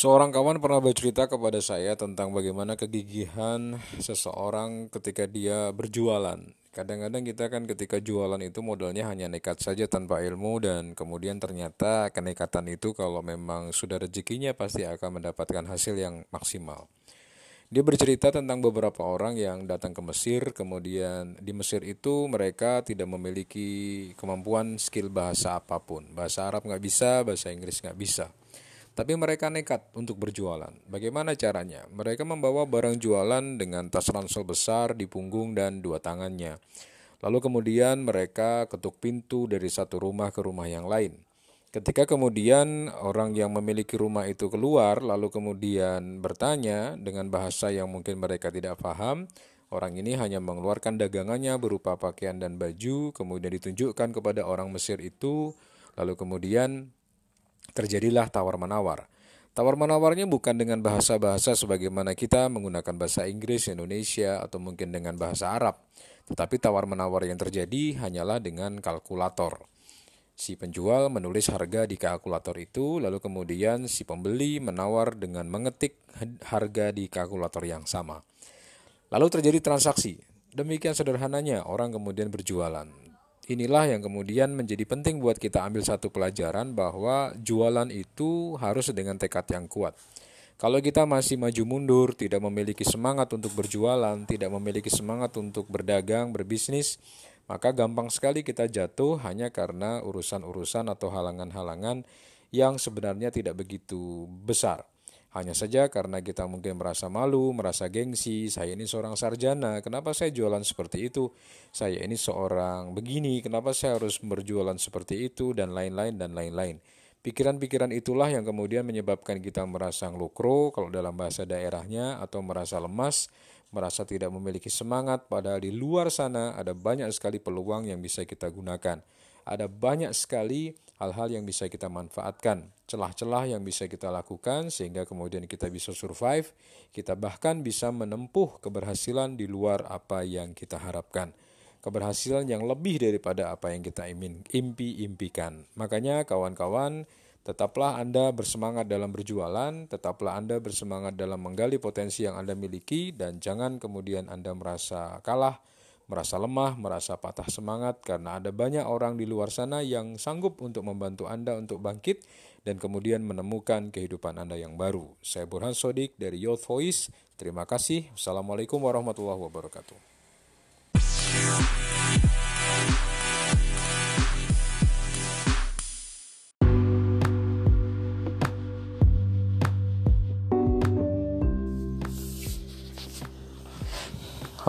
Seorang kawan pernah bercerita kepada saya tentang bagaimana kegigihan seseorang ketika dia berjualan. Kadang-kadang kita kan ketika jualan itu modalnya hanya nekat saja tanpa ilmu dan kemudian ternyata kenekatan itu kalau memang sudah rezekinya pasti akan mendapatkan hasil yang maksimal. Dia bercerita tentang beberapa orang yang datang ke Mesir, kemudian di Mesir itu mereka tidak memiliki kemampuan skill bahasa apa pun. Bahasa Arab nggak bisa, bahasa Inggris nggak bisa. Tapi mereka nekat untuk berjualan. Bagaimana caranya? Mereka membawa barang jualan dengan tas ransel besar di punggung dan dua tangannya. Lalu kemudian mereka ketuk pintu dari satu rumah ke rumah yang lain. Ketika kemudian orang yang memiliki rumah itu keluar, lalu kemudian bertanya dengan bahasa yang mungkin mereka tidak paham, orang ini hanya mengeluarkan dagangannya berupa pakaian dan baju, kemudian ditunjukkan kepada orang Mesir itu, lalu kemudian terjadilah tawar-menawar. Tawar-menawarnya bukan dengan bahasa-bahasa sebagaimana kita menggunakan bahasa Inggris, Indonesia, atau mungkin dengan bahasa Arab. Tetapi tawar-menawar yang terjadi hanyalah dengan kalkulator. Si penjual menulis harga di kalkulator itu, lalu kemudian si pembeli menawar dengan mengetik harga di kalkulator yang sama. Lalu terjadi transaksi. Demikian sederhananya orang kemudian berjualan. Inilah yang kemudian menjadi penting buat kita ambil satu pelajaran bahwa jualan itu harus dengan tekad yang kuat. Kalau kita masih maju mundur, tidak memiliki semangat untuk berjualan, tidak memiliki semangat untuk berdagang, berbisnis, maka gampang sekali kita jatuh hanya karena urusan-urusan atau halangan-halangan yang sebenarnya tidak begitu besar. Hanya saja karena kita mungkin merasa malu, merasa gengsi, saya ini seorang sarjana, kenapa saya jualan seperti itu? Saya ini seorang begini, kenapa saya harus berjualan seperti itu dan lain-lain dan lain-lain. Pikiran-pikiran itulah yang kemudian menyebabkan kita merasa ngelukro kalau dalam bahasa daerahnya atau merasa lemas, merasa tidak memiliki semangat padahal di luar sana ada banyak sekali peluang yang bisa kita gunakan ada banyak sekali hal-hal yang bisa kita manfaatkan, celah-celah yang bisa kita lakukan sehingga kemudian kita bisa survive, kita bahkan bisa menempuh keberhasilan di luar apa yang kita harapkan. Keberhasilan yang lebih daripada apa yang kita impi-impikan. Makanya kawan-kawan, tetaplah Anda bersemangat dalam berjualan, tetaplah Anda bersemangat dalam menggali potensi yang Anda miliki dan jangan kemudian Anda merasa kalah merasa lemah, merasa patah semangat karena ada banyak orang di luar sana yang sanggup untuk membantu Anda untuk bangkit dan kemudian menemukan kehidupan Anda yang baru. Saya Burhan Sodik dari Youth Voice. Terima kasih. Assalamualaikum warahmatullahi wabarakatuh.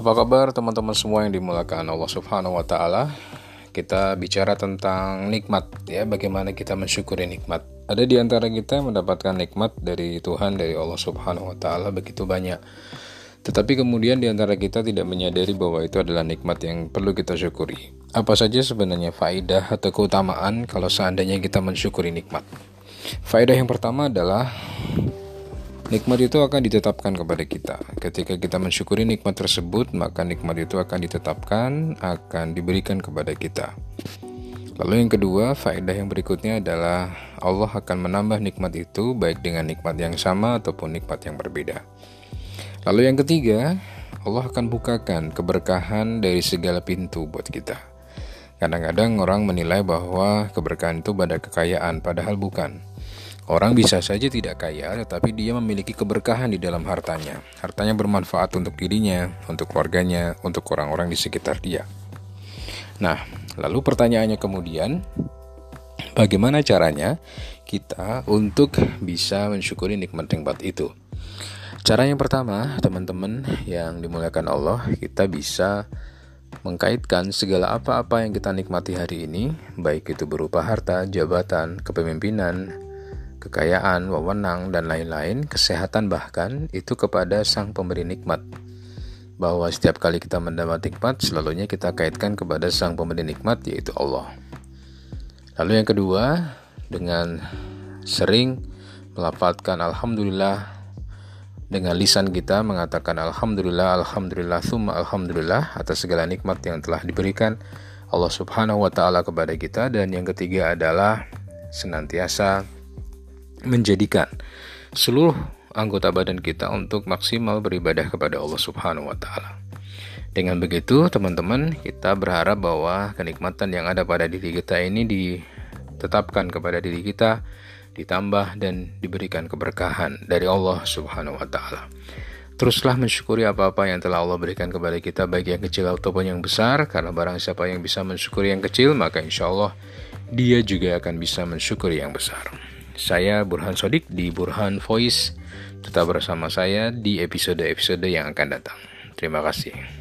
Apa kabar teman-teman semua yang dimulakan Allah Subhanahu wa taala? Kita bicara tentang nikmat ya, bagaimana kita mensyukuri nikmat. Ada di antara kita yang mendapatkan nikmat dari Tuhan dari Allah Subhanahu wa taala begitu banyak. Tetapi kemudian di antara kita tidak menyadari bahwa itu adalah nikmat yang perlu kita syukuri. Apa saja sebenarnya faidah atau keutamaan kalau seandainya kita mensyukuri nikmat? Faidah yang pertama adalah Nikmat itu akan ditetapkan kepada kita. Ketika kita mensyukuri nikmat tersebut, maka nikmat itu akan ditetapkan, akan diberikan kepada kita. Lalu yang kedua, faedah yang berikutnya adalah Allah akan menambah nikmat itu baik dengan nikmat yang sama ataupun nikmat yang berbeda. Lalu yang ketiga, Allah akan bukakan keberkahan dari segala pintu buat kita. Kadang-kadang orang menilai bahwa keberkahan itu pada kekayaan, padahal bukan. Orang bisa saja tidak kaya, tetapi dia memiliki keberkahan di dalam hartanya. Hartanya bermanfaat untuk dirinya, untuk keluarganya, untuk orang-orang di sekitar dia. Nah, lalu pertanyaannya kemudian, bagaimana caranya kita untuk bisa mensyukuri nikmat-nikmat itu? Cara yang pertama, teman-teman yang dimuliakan Allah, kita bisa mengkaitkan segala apa-apa yang kita nikmati hari ini, baik itu berupa harta, jabatan, kepemimpinan, kekayaan, wewenang, dan lain-lain, kesehatan bahkan, itu kepada sang pemberi nikmat. Bahwa setiap kali kita mendapat nikmat, selalunya kita kaitkan kepada sang pemberi nikmat, yaitu Allah. Lalu yang kedua, dengan sering melafalkan Alhamdulillah dengan lisan kita mengatakan Alhamdulillah, Alhamdulillah, Thumma Alhamdulillah atas segala nikmat yang telah diberikan Allah Subhanahu wa Ta'ala kepada kita, dan yang ketiga adalah senantiasa menjadikan seluruh anggota badan kita untuk maksimal beribadah kepada Allah Subhanahu wa taala. Dengan begitu, teman-teman, kita berharap bahwa kenikmatan yang ada pada diri kita ini ditetapkan kepada diri kita, ditambah dan diberikan keberkahan dari Allah Subhanahu wa taala. Teruslah mensyukuri apa-apa yang telah Allah berikan kepada kita baik yang kecil ataupun yang besar karena barang siapa yang bisa mensyukuri yang kecil maka insya Allah dia juga akan bisa mensyukuri yang besar. Saya Burhan Sodik di Burhan Voice. Tetap bersama saya di episode-episode yang akan datang. Terima kasih.